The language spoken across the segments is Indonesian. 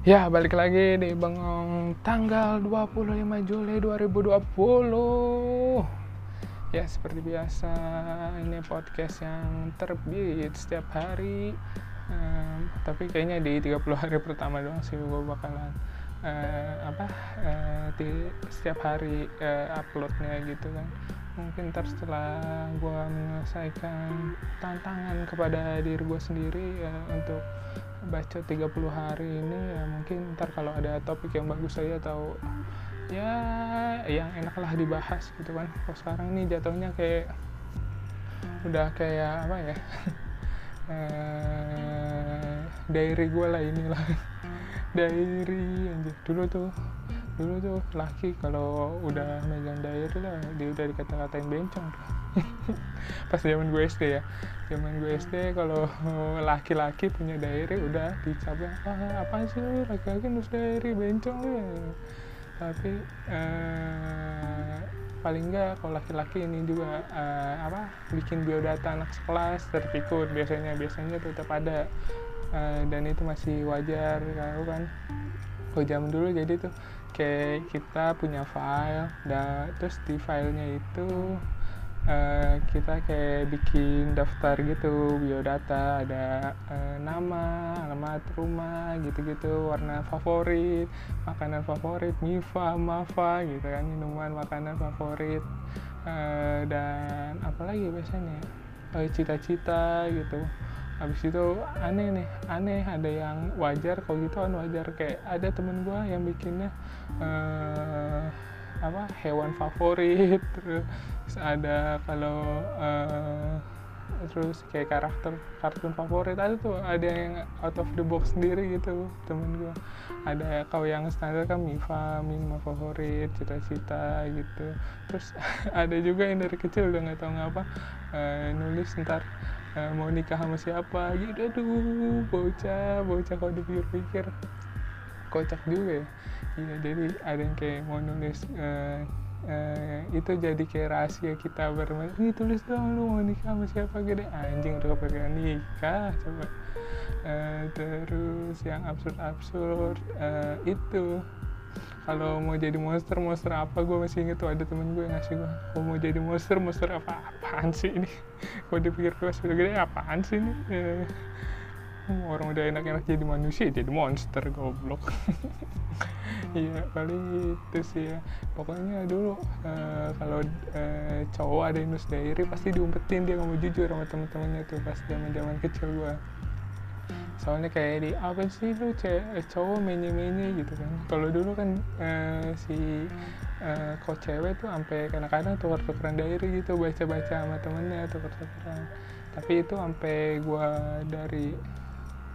Ya, balik lagi di Bengong tanggal 25 Juli 2020. Ya, seperti biasa, ini podcast yang terbit setiap hari. Um, tapi kayaknya di 30 hari pertama doang sih gue bakalan uh, apa uh, di setiap hari uh, uploadnya gitu kan mungkin ntar setelah gue menyelesaikan tantangan kepada diri gue sendiri ya, untuk baca 30 hari ini ya mungkin ntar kalau ada topik yang bagus saya atau ya yang enaklah dibahas gitu kan. Kalau sekarang ini jatuhnya kayak udah kayak apa ya eh, diary gue lah inilah. Diary anjir. Dulu tuh dulu tuh laki kalau udah megang diary lah dia udah dikata-katain bencong tuh pas zaman gue SD ya. Zaman gue SD kalau laki-laki punya diary udah dicapnya ah apa sih laki-laki nulis diary bencong ya. Tapi eh, paling enggak kalau laki-laki ini juga uh, apa bikin biodata anak sekelas terikut. Biasanya biasanya tetap ada. Uh, dan itu masih wajar kalau kan? Kalau zaman dulu jadi tuh kayak kita punya file dan terus di filenya itu uh, kita kayak bikin daftar gitu biodata ada uh, nama alamat rumah gitu-gitu warna favorit makanan favorit mifa mafa gitu kan minuman makanan favorit. Uh, dan apalagi biasanya? Cita-cita uh, gitu. Habis itu aneh nih aneh ada yang wajar kalau gitu kan wajar. Kayak ada temen gue yang bikinnya uh, apa hewan favorit terus ada kalau uh, terus kayak karakter kartun favorit ada tuh ada yang out of the box sendiri gitu temen gue ada kau yang standar kan Mifa Mima favorit cita-cita gitu. Terus ada juga yang dari kecil udah nggak tahu ngapa uh, nulis ntar uh, mau nikah sama siapa gitu aduh bocah bocah kalau dipikir-pikir kocak juga ya. Iya jadi ada yang kayak mau nulis uh, uh, itu jadi kayak rahasia kita bermain ini tulis dong lu mau nikah sama siapa? Gede anjing udah kepikiran nikah coba. Uh, terus yang absurd absurd uh, itu kalau mau jadi monster monster apa? Gue masih inget tuh ada temen gue yang ngasih gue kalau mau jadi monster monster apa apaan sih ini? Kalau dipikir gue sudah gede apaan sih ini orang udah enak-enak jadi manusia jadi monster goblok. Iya paling itu sih ya. Pokoknya dulu uh, kalau uh, cowok ada yang nulis diary pasti diumpetin dia nggak mau jujur sama temen-temennya tuh pas zaman zaman kecil gua. Soalnya kayak di apa sih lu cewek cowok menye-menye gitu kan. Kalau dulu kan uh, si uh, kok cewek tuh sampai kadang-kadang tuker-tukeran diary gitu baca-baca sama temennya tuker-tukeran tapi itu sampai gua dari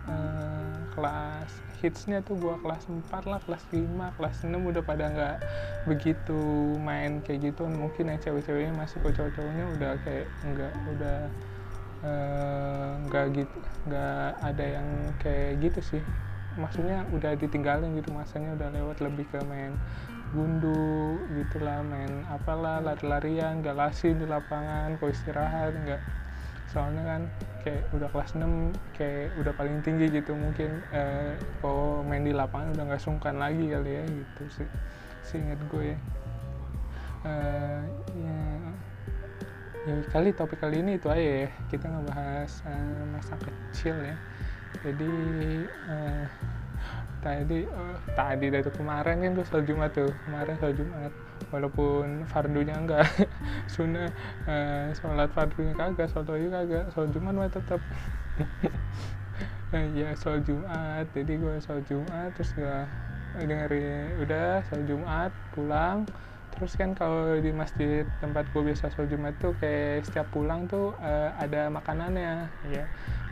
uh, kelas hitsnya tuh gua kelas 4 lah kelas 5 kelas 6 udah pada nggak begitu main kayak gitu mungkin yang cewek-ceweknya masih kok cowok-cowoknya udah kayak nggak udah nggak uh, gitu nggak ada yang kayak gitu sih. Maksudnya udah ditinggalin gitu masanya udah lewat lebih ke main gundu gitulah main apalah lari-larian galasin di lapangan kok istirahat nggak soalnya kan kayak udah kelas 6 kayak udah paling tinggi gitu mungkin. Eh, kalau main di lapangan udah nggak sungkan lagi kali ya gitu sih seingat gue. Ya eh, ya ya kali topik kali ini itu aja ya. Kita ngebahas uh, masa kecil ya. Jadi uh, tadi uh, tadi dari kemarin kan tuh soal Jumat tuh. Kemarin soal Jumat walaupun fardunya enggak sunnah uh, sholat fardunya kagak sholat wajib kagak sholat Jumat mah tetap uh, ya sholat Jumat. Jadi gue sholat Jumat terus gue dengerin udah sholat Jumat pulang. Terus kan kalau di masjid tempat gue biasa sholat Jumat tuh kayak setiap pulang tuh uh, ada makanannya. Ya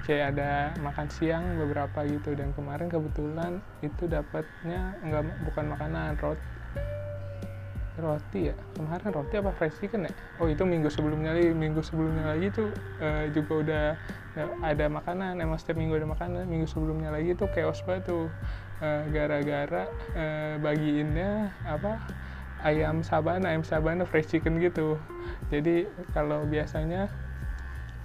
kayak ada makan siang beberapa gitu. Dan kemarin kebetulan itu dapatnya enggak bukan makanan roti roti ya? Kemarin roti apa fried chicken ya? Oh itu minggu sebelumnya lagi minggu sebelumnya lagi tuh uh, juga udah ada makanan emang setiap minggu ada makanan minggu sebelumnya lagi tuh chaos banget tuh. Uh, gara-gara uh, bagiinnya apa ayam sabana ayam sabana fresh chicken gitu. Jadi kalau biasanya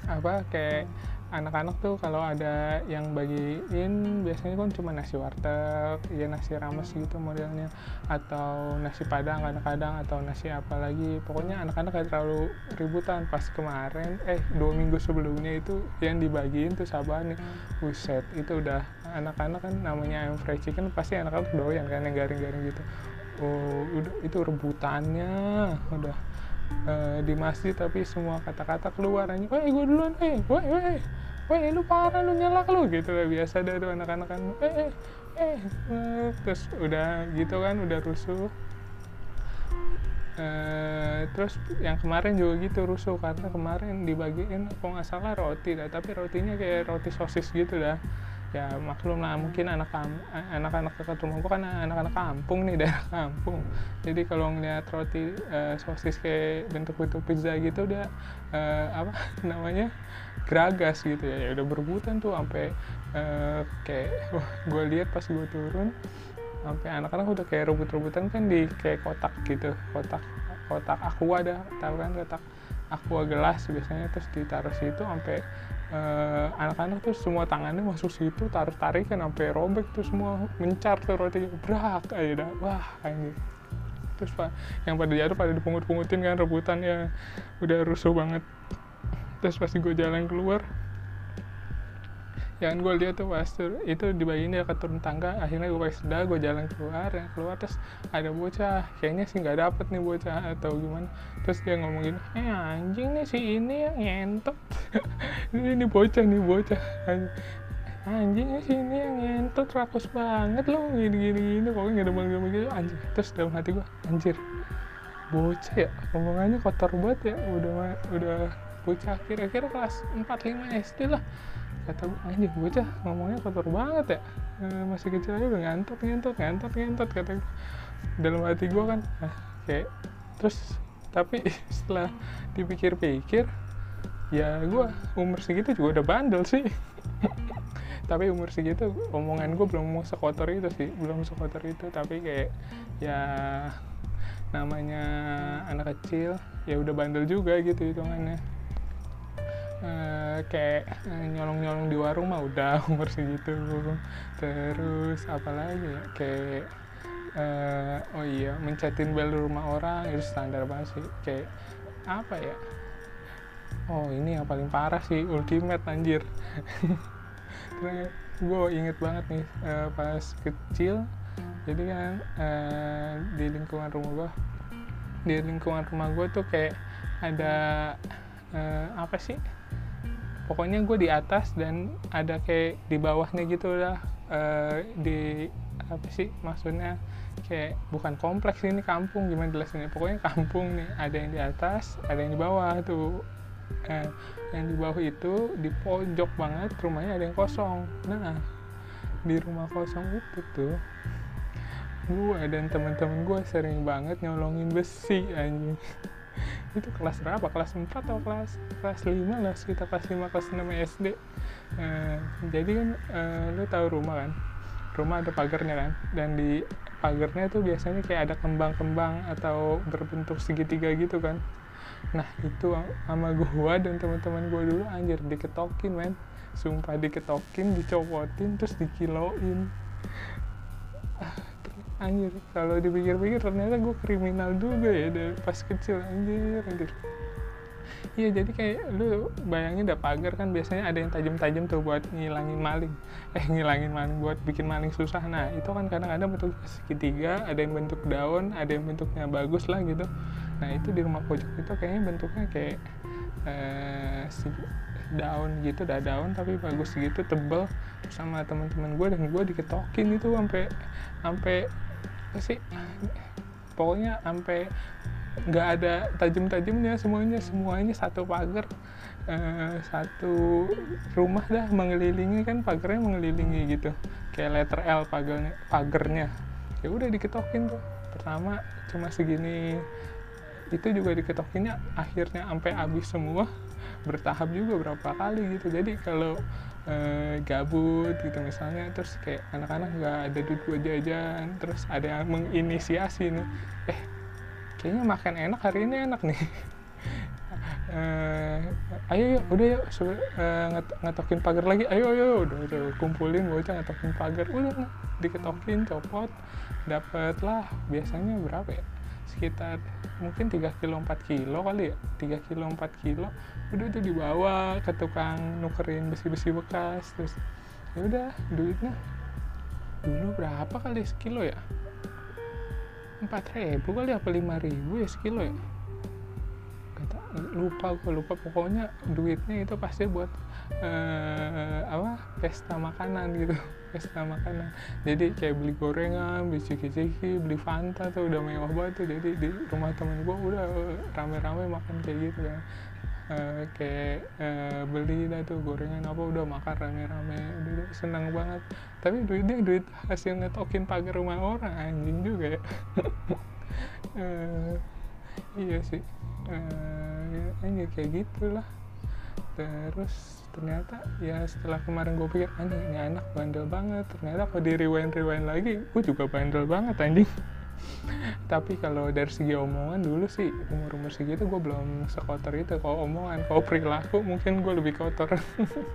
apa kayak anak-anak tuh kalau ada yang bagiin biasanya kan cuma nasi warteg ya nasi rames gitu modelnya atau nasi padang kadang-kadang atau nasi apa lagi. Pokoknya anak-anak kayak terlalu ributan. Pas kemarin eh dua minggu sebelumnya itu yang dibagiin tuh sabar nih. Buset itu udah anak-anak kan namanya ayam fried chicken pasti anak-anak doyan kan yang garing-garing gitu. Oh udah itu rebutannya udah uh, di masjid tapi semua kata-kata keluar aja weh gue duluan eh weh weh weh lu parah lu nyelak lu gitu lah biasa dari anak-anak kan eh eh eh terus udah gitu kan udah rusuh. Uh, terus yang kemarin juga gitu rusuh. Karena kemarin dibagiin kok nggak salah roti dah. Tapi rotinya kayak roti sosis gitu dah ya maklum lah mungkin anak anak-anak dekat rumah gua kan anak-anak kampung nih daerah kampung. Jadi kalau ngeliat roti uh, sosis kayak bentuk-bentuk pizza gitu udah uh, apa namanya geragas gitu ya, ya udah berebutan tuh sampai uh, kayak gue lihat pas gue turun sampai anak-anak udah kayak rebut-rebutan kan di kayak kotak gitu kotak kotak aqua ada tahu kan kotak aqua gelas biasanya terus ditaruh situ sampai uh, anak-anak tuh semua tangannya masuk situ tarik tarikan sampai robek tuh semua mencar tuh roti berak aja dah. Wah ini terus pak yang pada jatuh pada dipungut-pungutin kan rebutan ya. Udah rusuh banget. Terus pasti gue jalan keluar yang gue lihat tuh pas itu dibagiin ke turun tangga akhirnya gue pakai sendal gue jalan keluar ya keluar terus ada bocah kayaknya sih nggak dapet nih bocah atau gimana. Terus dia ngomong gini eh anjing nih si ini yang ngentot. Ini, bocah nih bocah. Anjing si ini yang ngentot rakus banget loh gini gini gini. Pokoknya nggak ada ngomong gitu. Anjing terus dalam hati gue anjir bocah ya omongannya kotor banget ya. Udah udah bocah kira-kira kelas 4 5 SD lah kata gue anjing bocah ngomongnya kotor banget ya. E, masih kecil aja udah ngantuk ngantuk ngantuk ngantuk kata gue dalam hati gue kan ah, kayak terus tapi setelah dipikir-pikir ya gue umur segitu juga udah bandel sih. Tapi umur segitu omongan gue belum mau sekotor itu sih belum sekotor itu. Tapi kayak ya namanya anak kecil ya udah bandel juga gitu hitungannya uh, kayak uh, nyolong-nyolong di warung mah udah umur segitu terus apalagi ya? Kayak uh, oh iya mencetin bel rumah orang itu standar banget sih. Kayak apa ya? Oh ini yang paling parah sih ultimate anjir. Gue inget banget nih uh, pas kecil jadi kan uh, di lingkungan rumah gue di lingkungan rumah gue tuh kayak ada uh, apa sih pokoknya gue di atas dan ada kayak di bawahnya gitu lah uh, di apa sih maksudnya kayak bukan kompleks ini kampung gimana jelasinnya? Pokoknya kampung nih ada yang di atas ada yang di bawah tuh. Uh, yang di bawah itu di pojok banget rumahnya ada yang kosong. Nah di rumah kosong itu tuh gue dan teman-teman gue sering banget nyolongin besi anjing itu kelas berapa? Kelas 4 atau kelas kelas 5 lah sekitar kelas 5 kelas 6 SD uh, jadi kan uh, lu tahu rumah kan? Rumah ada pagarnya kan? Dan di pagarnya tuh biasanya kayak ada kembang-kembang atau berbentuk segitiga gitu kan? Nah itu sama gua dan teman-teman gua dulu anjir diketokin men. Sumpah diketokin dicopotin terus dikiloin anjir kalau dipikir-pikir ternyata gue kriminal juga ya dari pas kecil anjir anjir. Iya jadi kayak lu bayangin udah pagar kan biasanya ada yang tajam-tajam tuh buat ngilangin maling. Eh ngilangin maling buat bikin maling susah. Nah itu kan kadang-kadang bentuk segitiga ada yang bentuk daun ada yang bentuknya bagus lah gitu. Nah itu di rumah pojok itu kayaknya bentuknya kayak eh, si daun gitu dah daun tapi bagus gitu tebel. Sama teman-teman gue dan gue diketokin itu sampai sampai sih? Pokoknya sampai nggak ada tajam-tajamnya semuanya. Semuanya satu pagar uh, satu rumah dah mengelilingi kan pagarnya mengelilingi gitu. Kayak letter L pagarnya pagarnya. Ya udah diketokin tuh. Pertama cuma segini. Itu juga diketokinnya akhirnya sampai habis semua. Bertahap juga berapa kali gitu. Jadi kalau uh, gabut gitu misalnya terus kayak anak-anak nggak ada duit buat jajan terus ada yang menginisiasi nih eh kayaknya makan enak hari ini enak nih. Eh, ayo yuk udah yuk sebe- eh, nget- ngetokin pagar lagi. Ayo ayo udah udah kumpulin bocah ngetokin pagar. Udah diketokin copot dapat lah biasanya berapa ya? Sekitar mungkin 3 kilo 4 kilo kali ya. 3 kilo 4 kilo. Udah tuh dibawa ke tukang nukerin besi-besi bekas terus ya udah duitnya. Dulu berapa kali sekilo ya? Empat ribu kali apa lima ribu ya sekilo ya? Gak tau, lupa gue lupa. Pokoknya duitnya itu pasti buat eh, apa pesta makanan gitu pesta makanan. Jadi kayak beli gorengan beli ciki-ciki beli fanta tuh udah mewah banget tuh. Jadi di rumah temen gue udah rame-rame makan kayak gitu kan. Eh, kayak eh, beli dah tuh gorengan apa udah makan rame-rame. Udah, udah senang banget. Tapi duitnya duit hasil ngetokin pagar rumah orang anjing juga ya. Eh, iya sih. Eh, ya, kayak gitulah terus ternyata ya setelah kemarin gue pikir anjing ini anak bandel banget. Ternyata kalau di rewind rewind lagi gue juga bandel banget anjing. Tapi kalau dari segi omongan dulu sih umur umur segitu gue belum sekotor itu. Kalau omongan kalau perilaku mungkin gue lebih kotor.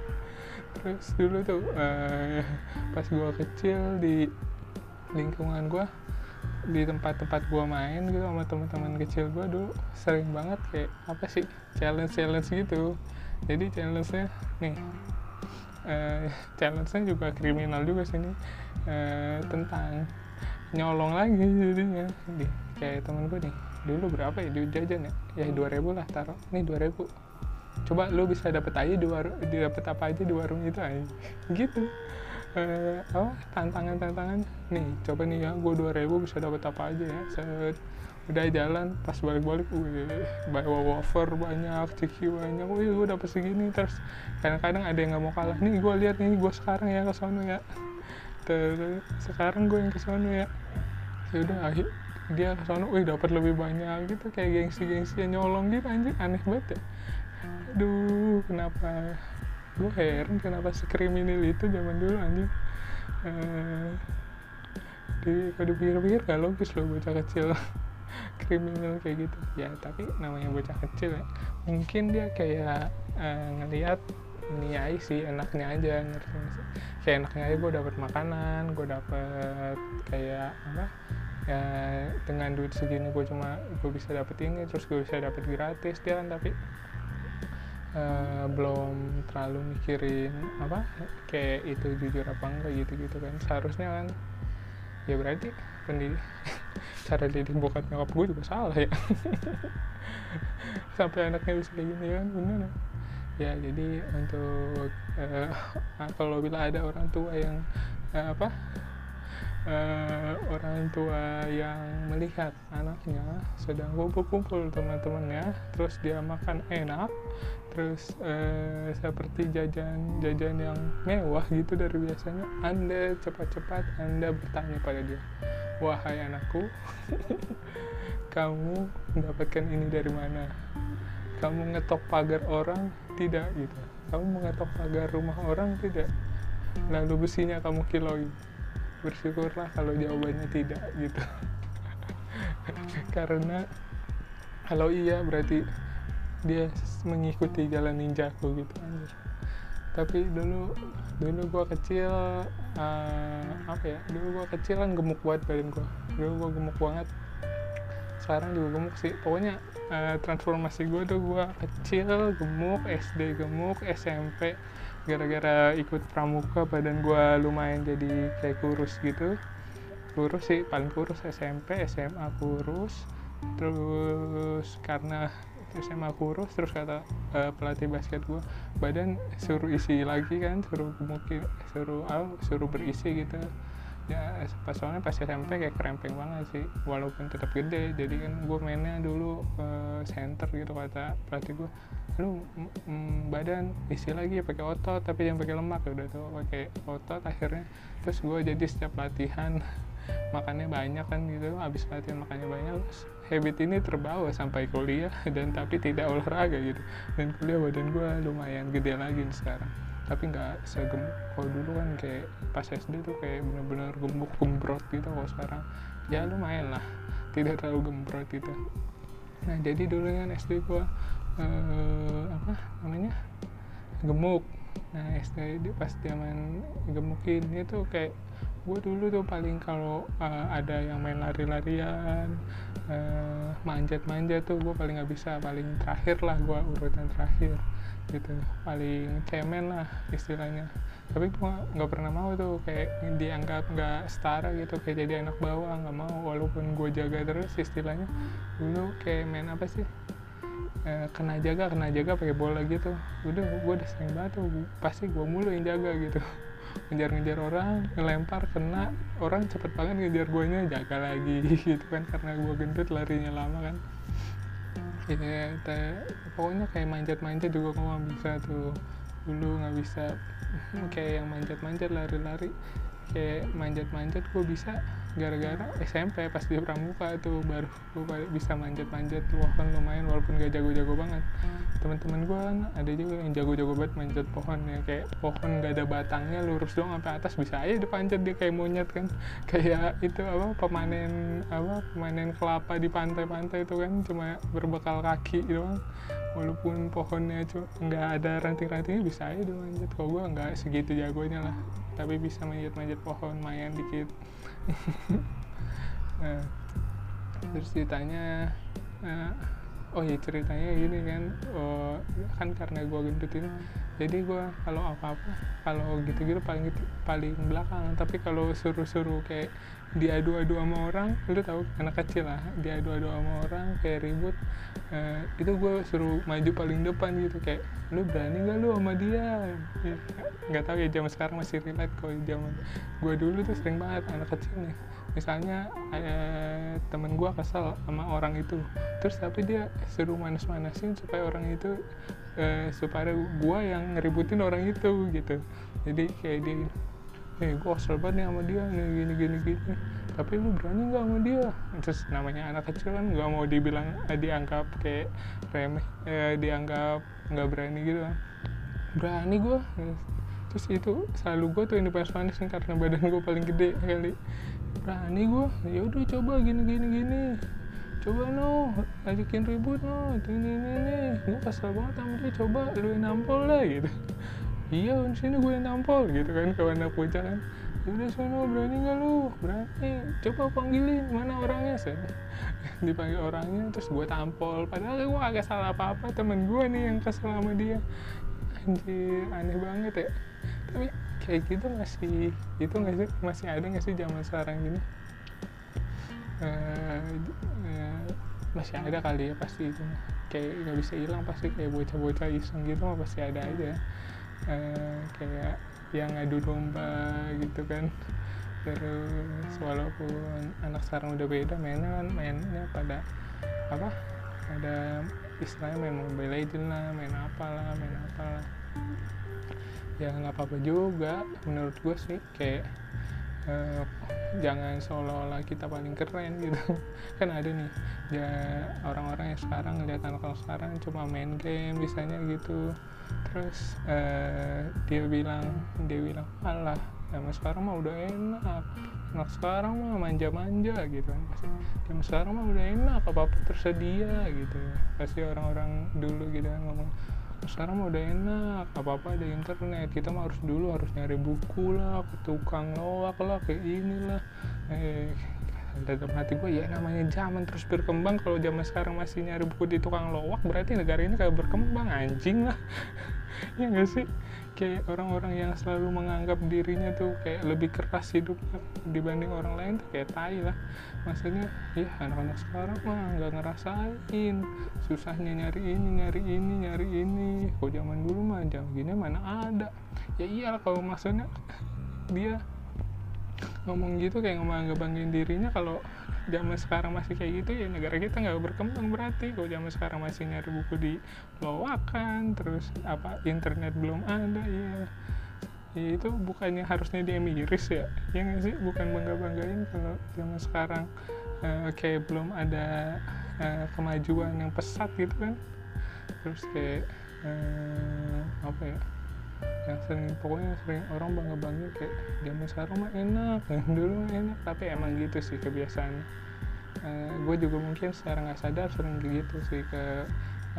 Terus dulu tuh eh, pas gue kecil di lingkungan gue di tempat-tempat gue main gitu sama teman-teman kecil gue dulu sering banget kayak apa sih challenge challenge gitu jadi challenge-nya nih eh, challenge-nya juga kriminal juga sini eh, tentang nyolong lagi jadinya. Di kayak temen gue nih dulu berapa ya duit jajan ya? Ya dua ribu lah taruh. Nih dua ribu. Coba lu bisa dapet aja di warung dapet apa aja di warung itu aja gitu. Eh, apa tantangan tantangan nih coba nih ya gue dua ribu bisa dapet apa aja ya set udah jalan pas balik-balik wih bawa wafer banyak ciki banyak wih gue dapet segini terus kadang-kadang ada yang nggak mau kalah. Nih gue lihat nih gue sekarang ya ke sono ya. Terus sekarang gue yang ke sono ya. Ya udah akhir dia ke sono wih dapat lebih banyak gitu kayak gengsi-gengsi yang nyolong gitu anjing aneh banget ya. Aduh kenapa? Gue heran kenapa sekriminal itu zaman dulu anjing. Eh, di kalau dipikir-pikir gak logis loh bocah kecil kriminal kayak gitu. Ya tapi namanya bocah kecil ya. Mungkin dia kayak eh, ngelihat ini sih enaknya aja ngerti kayak enaknya aja gue dapet makanan gue dapet kayak apa ya dengan duit segini gue cuma gue bisa dapet ini terus gue bisa dapet gratis dia kan tapi eh, belum terlalu mikirin apa kayak itu jujur apa enggak gitu gitu kan. Seharusnya kan ya berarti pendidik cara didik bokap nyokap gue juga salah ya sampai anaknya bisa kayak gini kan bener ya? ya jadi untuk eh, kalau bila ada orang tua yang eh, apa eh, orang tua yang melihat anaknya sedang kumpul-kumpul teman-temannya terus dia makan enak terus eh, seperti jajan-jajan yang mewah gitu dari biasanya anda cepat-cepat anda bertanya pada dia wahai anakku kamu mendapatkan ini dari mana? Kamu ngetok pagar orang tidak gitu? Kamu mengetok pagar rumah orang tidak? Lalu besinya kamu kiloi. Bersyukurlah kalau jawabannya tidak gitu. Karena kalau iya berarti dia mengikuti jalan ninjaku gitu. anjir tapi dulu dulu gua kecil eh, apa ya dulu gua kecil kan gemuk banget badan gua. Dulu gua gemuk banget. Sekarang juga gemuk sih. Pokoknya eh, transformasi gue tuh gue kecil gemuk SD gemuk SMP gara-gara ikut pramuka badan gue lumayan jadi kayak kurus gitu. Kurus sih paling kurus SMP SMA kurus. Terus karena SMA kurus terus kata eh, pelatih basket gue badan suruh isi lagi kan suruh gemukin suruh ah, suruh berisi gitu. Ya pas soalnya pas SMP kayak krempeng banget sih walaupun tetap gede jadi kan gue mainnya dulu ke center gitu kata pelatih gue lu mm, badan isi lagi pakai otot tapi jangan pakai lemak udah tuh pakai otot akhirnya. Terus gue jadi setiap latihan makannya banyak kan gitu habis latihan makannya banyak terus habit ini terbawa sampai kuliah dan tapi tidak olahraga gitu. Dan kuliah badan gue lumayan gede lagi sekarang. Tapi nggak segemuk kalau dulu kan kayak pas SD tuh kayak bener-bener gemuk gembrot gitu kalau sekarang. Ya lumayan lah tidak terlalu gembrot gitu. Nah jadi dulu kan SD gua eh, apa namanya gemuk. Nah SD pas zaman gemukin itu kayak gue dulu tuh paling kalau eh, ada yang main lari-larian eh, manjat-manjat tuh gue paling nggak bisa. Paling terakhir lah gue urutan terakhir gitu. Paling cemen lah istilahnya. Tapi gue nggak pernah mau tuh kayak dianggap nggak setara gitu kayak jadi anak bawah nggak mau. Walaupun gue jaga terus istilahnya dulu kayak main apa sih? Eh, kena jaga kena jaga pakai bola gitu. Udah gue udah sering banget tuh. Pasti gue mulu yang jaga gitu ngejar-ngejar orang ngelempar kena orang cepet banget ngejar guanya jaga lagi gitu kan karena gue gendut larinya lama kan. Ya pokoknya kayak manjat-manjat juga gue nggak bisa tuh. Dulu nggak bisa kayak yang manjat-manjat lari-lari kayak manjat-manjat gue bisa gara-gara SMP pas di pramuka tuh baru gue bisa manjat-manjat pohon lumayan walaupun gak jago-jago banget. Teman-teman gue kan ada juga yang jago-jago banget manjat pohon ya kayak pohon gak ada batangnya lurus doang sampai atas bisa aja dipanjat dia kayak monyet kan. Kayak itu apa pemanen apa pemanen kelapa di pantai-pantai itu kan cuma berbekal kaki doang. Walaupun pohonnya cuma nggak ada ranting-rantingnya bisa aja dia manjat. Kalau gue nggak segitu jagonya lah tapi bisa manjat-manjat pohon mayan dikit nah, terus ditanya eh, oh ya ceritanya gini kan oh, kan karena gue gendut ini jadi gue kalau apa-apa kalau gitu-gitu paling gitu, paling belakang. Tapi kalau suruh-suruh kayak diadu-adu sama orang lu tahu anak kecil lah diadu-adu sama orang kayak ribut eh, itu gue suruh maju paling depan gitu kayak lu berani gak lu sama dia? Ya, nggak tahu ya zaman sekarang masih relate kok zaman gue dulu tuh sering banget anak kecil nih misalnya eh, temen gue kesel sama orang itu terus tapi dia suruh manas-manasin supaya orang itu eh, supaya gue yang ngeributin orang itu gitu. Jadi kayak dia eh gue kesel banget nih sama dia nih gini gini gini. Tapi lu berani nggak sama dia? Terus namanya anak kecil kan nggak mau dibilang eh, dianggap kayak remeh eh, dianggap nggak berani gitu kan. Berani gue terus itu selalu gue tuh yang dipanas-panasin karena badan gue paling gede kali. Berani gue ya udah coba gini gini gini. Coba no ajakin ribut no ini ini ini. Gue kesel banget sama dia coba lu nampol lah gitu iya sini gue yang nampol gitu kan kawan anak bocah kan. Udah sono berani nggak lu? Berani. Coba panggilin mana orangnya? Sih dipanggil orangnya terus gue tampol. Padahal gue agak salah apa apa temen gue nih yang kesel sama dia. Anjir aneh banget ya. Tapi kayak gitu masih itu nggak sih? Masih ada nggak sih zaman sekarang gini Eh, eh, masih ada kali ya pasti itu. Kayak nggak bisa hilang pasti kayak bocah-bocah iseng gitu mah pasti ada aja Eh, kayak yang ngadu domba gitu kan. Terus walaupun anak sekarang udah beda mainnya kan mainnya pada apa? Ada istilahnya main mobile legend lah main apalah main apalah. Ya nggak apa-apa juga menurut gue sih kayak eh, jangan seolah-olah kita paling keren gitu. Kan ada nih ya orang-orang yang sekarang ngeliat anak-anak sekarang cuma main game misalnya gitu terus eh, dia bilang dia bilang alah zaman sekarang mah udah enak. Anak sekarang mah manja-manja gitu kan. Pasti zaman sekarang mah udah enak apa apa tersedia gitu. Pasti orang-orang dulu gitu kan ngomong sekarang mah udah enak apa apa ada internet. Kita mah harus dulu harus nyari buku lah ke tukang loak lah ke inilah. Eh dalam hati gue ya namanya zaman terus berkembang. Kalau zaman sekarang masih nyari buku di tukang loak berarti negara ini kayak berkembang anjing lah. Ya nggak sih? Kayak orang-orang yang selalu menganggap dirinya tuh kayak lebih keras hidupnya dibanding orang lain tuh kayak tai lah. Maksudnya ya anak-anak sekarang mah nggak ngerasain. Susahnya nyari ini nyari ini nyari ini. Kok zaman dulu mah jam gini mana ada. Ya iyalah kalau maksudnya dia ngomong gitu kayak ngomong banggain dirinya kalau zaman sekarang masih kayak gitu ya negara kita nggak berkembang berarti. Kalau zaman sekarang masih nyari buku di loakan terus apa internet belum ada ya ya itu bukannya harusnya dia miris ya ya nggak sih? Bukan bangga banggain kalau zaman sekarang eh, kayak belum ada eh, kemajuan yang pesat gitu kan. Terus kayak eh, apa ya yang sering pokoknya sering orang bangga bangga kayak zaman sekarang mah enak yang dulu mah enak. Tapi emang gitu sih kebiasaan. Gue juga mungkin secara nggak sadar sering gitu sih ke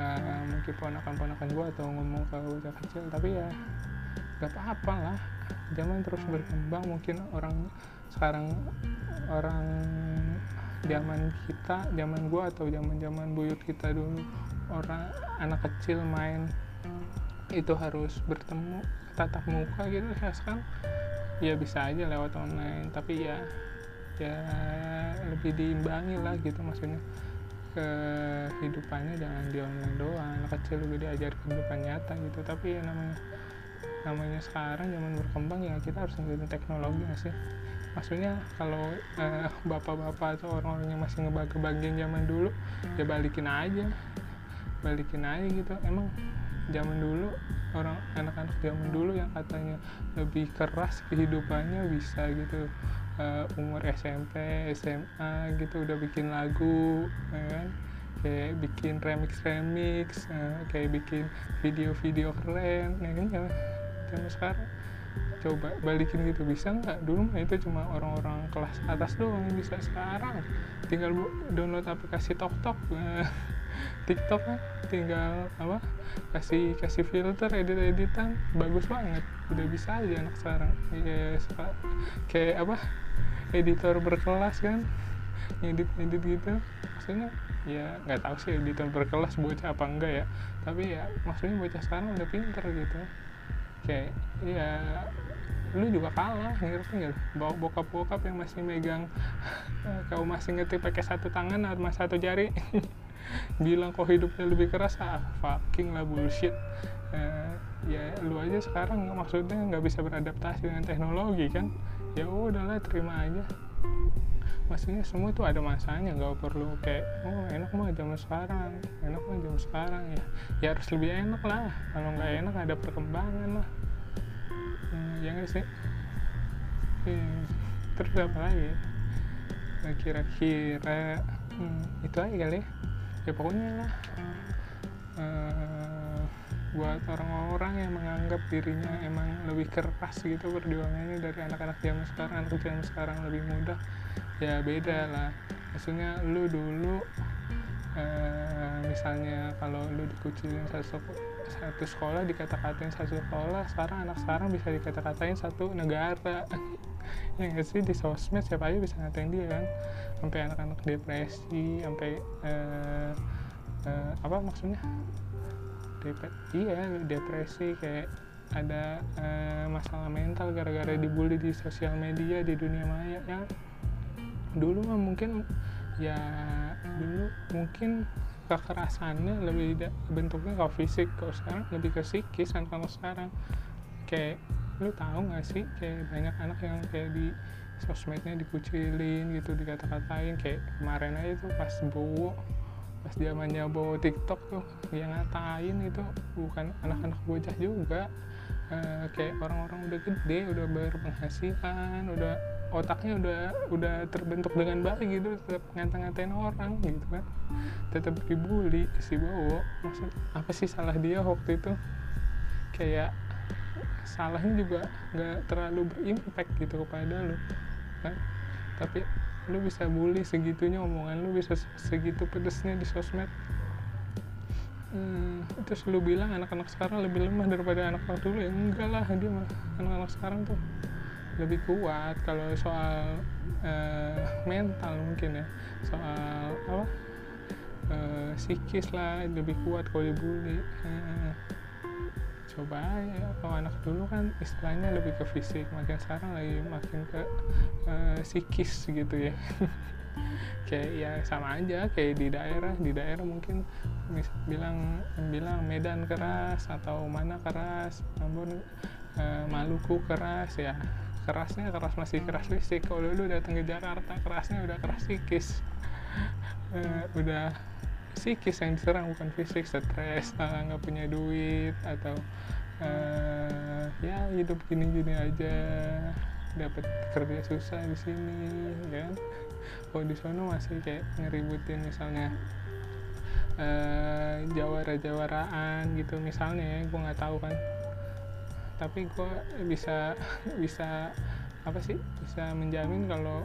uh, mungkin ponakan-ponakan gue atau ngomong ke bocah kecil. Tapi ya gak apa-apa lah. Zaman terus berkembang mungkin orang sekarang orang zaman kita zaman gue atau zaman zaman buyut kita dulu orang anak kecil main itu harus bertemu tatap muka gitu ya sekarang ya bisa aja lewat online. Tapi ya ya lebih diimbangi lah gitu maksudnya. Kehidupannya jangan di online doang anak kecil juga diajar kehidupan nyata gitu. Tapi ya namanya namanya sekarang zaman berkembang ya kita harus ngikutin teknologi gak sih? Maksudnya kalau eh, bapak-bapak atau orang-orang yang masih ngebagi bagian zaman dulu ya balikin aja. Balikin aja gitu. Emang zaman dulu orang anak-anak zaman dulu yang katanya lebih keras kehidupannya bisa gitu. Uh, umur SMP SMA gitu udah bikin lagu ya kan? Kayak bikin remix remix uh, kayak bikin video-video keren ya kan? Zaman sekarang. Coba balikin gitu bisa nggak? Dulu mah itu cuma orang-orang kelas atas doang yang bisa sekarang. Tinggal download aplikasi TokTok uh, TikTok kan tinggal apa kasih kasih filter edit editan bagus banget. Udah bisa aja anak sekarang. Kayak kayak apa editor berkelas kan? Edit edit gitu. Maksudnya ya nggak tahu sih editor berkelas bocah apa enggak ya. Tapi ya maksudnya bocah sekarang udah pinter gitu. Kayak ya lu juga kalah ngerti nggak bawa bokap bokap yang masih megang kau masih ngetik pakai satu tangan atau satu jari bilang kok hidupnya lebih keras ah fucking lah bullshit. Uh, ya lu aja sekarang maksudnya nggak bisa beradaptasi dengan teknologi kan? Ya udahlah terima aja. Maksudnya semua itu ada masanya nggak perlu kayak oh enak mah zaman sekarang enak mah zaman sekarang ya. Ya harus lebih enak lah. Kalau nggak enak ada perkembangan lah. Hmm, ya nggak sih? Hmm, terus apa lagi? Kira-kira hmm, itu aja kali ya ya pokoknya lah uh, buat orang-orang yang menganggap dirinya emang lebih keras gitu perjuangannya dari anak-anak zaman sekarang anak zaman sekarang lebih mudah ya beda lah. Maksudnya lu dulu uh, misalnya kalau lu dikucilin satu satu sekolah dikata-katain satu sekolah sekarang anak sekarang bisa dikata-katain satu negara ya nggak sih di sosmed siapa aja bisa ngatain dia kan? Sampai anak-anak depresi sampai uh, uh, apa maksudnya? Dep iya depresi kayak ada uh, masalah mental gara-gara dibully di sosial media di dunia maya ya. Dulu mah mungkin ya dulu mungkin kekerasannya lebih bentuknya kalau fisik kalau sekarang lebih ke psikis kan kalau sekarang. Kayak lu tahu gak sih kayak banyak anak yang kayak di sosmednya dikucilin gitu dikata-katain. Kayak kemarin aja tuh pas bowo pas zamannya bawa TikTok tuh yang ngatain itu bukan anak-anak bocah juga. Uh, kayak orang-orang udah gede udah berpenghasilan udah otaknya udah udah terbentuk dengan baik gitu tetap ngata-ngatain orang gitu kan. Tetap dibully si Bowo. Maksud apa sih salah dia waktu itu? Kayak salahnya juga nggak terlalu berimpact gitu kepada lu kan? Tapi lu bisa bully segitunya omongan lu bisa segitu pedesnya di sosmed. Hmm, terus lu bilang anak-anak sekarang lebih lemah daripada anak-anak dulu ya enggak lah dia mah anak-anak sekarang tuh lebih kuat. Kalau soal uh, mental mungkin ya soal apa uh, psikis lah lebih kuat kalau dibully. Uh, coba ya kalau anak dulu kan istilahnya lebih ke fisik makin sekarang lagi makin ke uh, psikis gitu ya. Kayak ya sama aja kayak di daerah di daerah mungkin mis bilang bilang Medan keras atau mana keras namun uh, Maluku keras ya. Kerasnya keras masih keras fisik kalau dulu datang ke Jakarta kerasnya udah keras psikis. Uh, udah psikis yang diserang bukan fisik stres nggak punya duit atau uh, ya hidup gini-gini aja. Dapat kerja susah di sini kan? Kalau di sana masih kayak ngeributin misalnya uh, jawara-jawaraan gitu misalnya ya gue nggak tahu kan. Tapi gue bisa bisa apa sih bisa menjamin kalau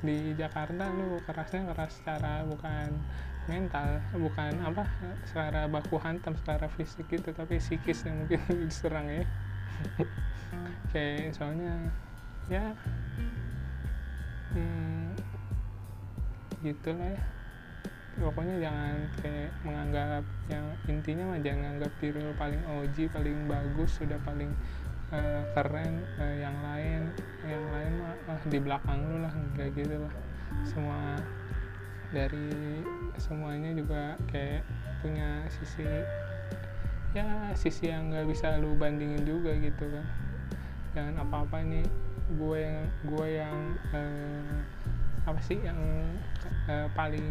di Jakarta lu kerasnya keras secara bukan mental bukan apa secara baku hantam secara fisik gitu tapi psikis yang mungkin diserang ya. Kayak soalnya ya hmm, gitulah ya. Pokoknya jangan kayak menganggap yang intinya mah jangan anggap diri paling OG paling bagus sudah paling uh, keren uh, yang lain yang lain mah uh, di belakang lu lah kayak gitu lah. Semua dari semuanya juga kayak punya sisi ya sisi yang nggak bisa lu bandingin juga gitu kan. Jangan apa-apa nih gue yang gue yang uh, apa sih yang uh, paling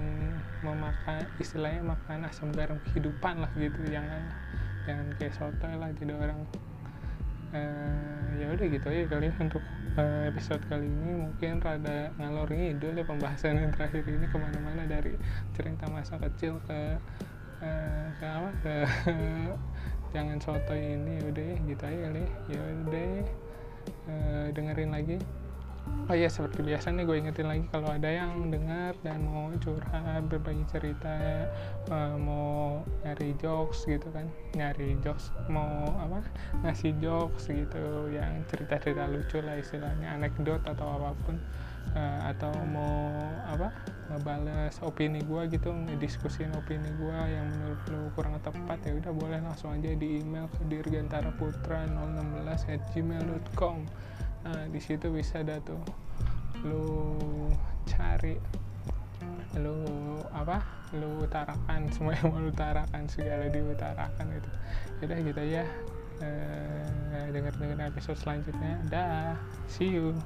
memakan istilahnya makan asam garam kehidupan lah gitu. Jangan jangan kayak soto lah jadi orang uh, ya udah gitu aja kali ya untuk uh, episode kali ini. Mungkin rada ngalor ngidul ya pembahasan yang terakhir ini ke mana-mana dari cerita masa kecil ke uh, ke apa? Ke jangan soto ini. Ya udah gitu aja kali ya, ya udah uh, dengerin lagi oh iya seperti biasa nih gue ingetin lagi kalau ada yang dengar dan mau curhat berbagi cerita uh, mau nyari jokes gitu kan. Nyari jokes mau apa? Ngasih jokes gitu yang cerita-cerita lucu lah istilahnya anekdot atau apa pun. Uh, atau mau apa? Ngebales opini gue gitu ngediskusin opini gue yang menurut lu kurang tepat ya udah boleh langsung aja di email ke dirgantaraputra 016 at gmail.com nah di situ bisa dah tuh. Lu cari lu apa lu utarakan semua yang mau lu utarakan segala diutarakan itu udah gitu ya eh, denger episode selanjutnya. Dah. See you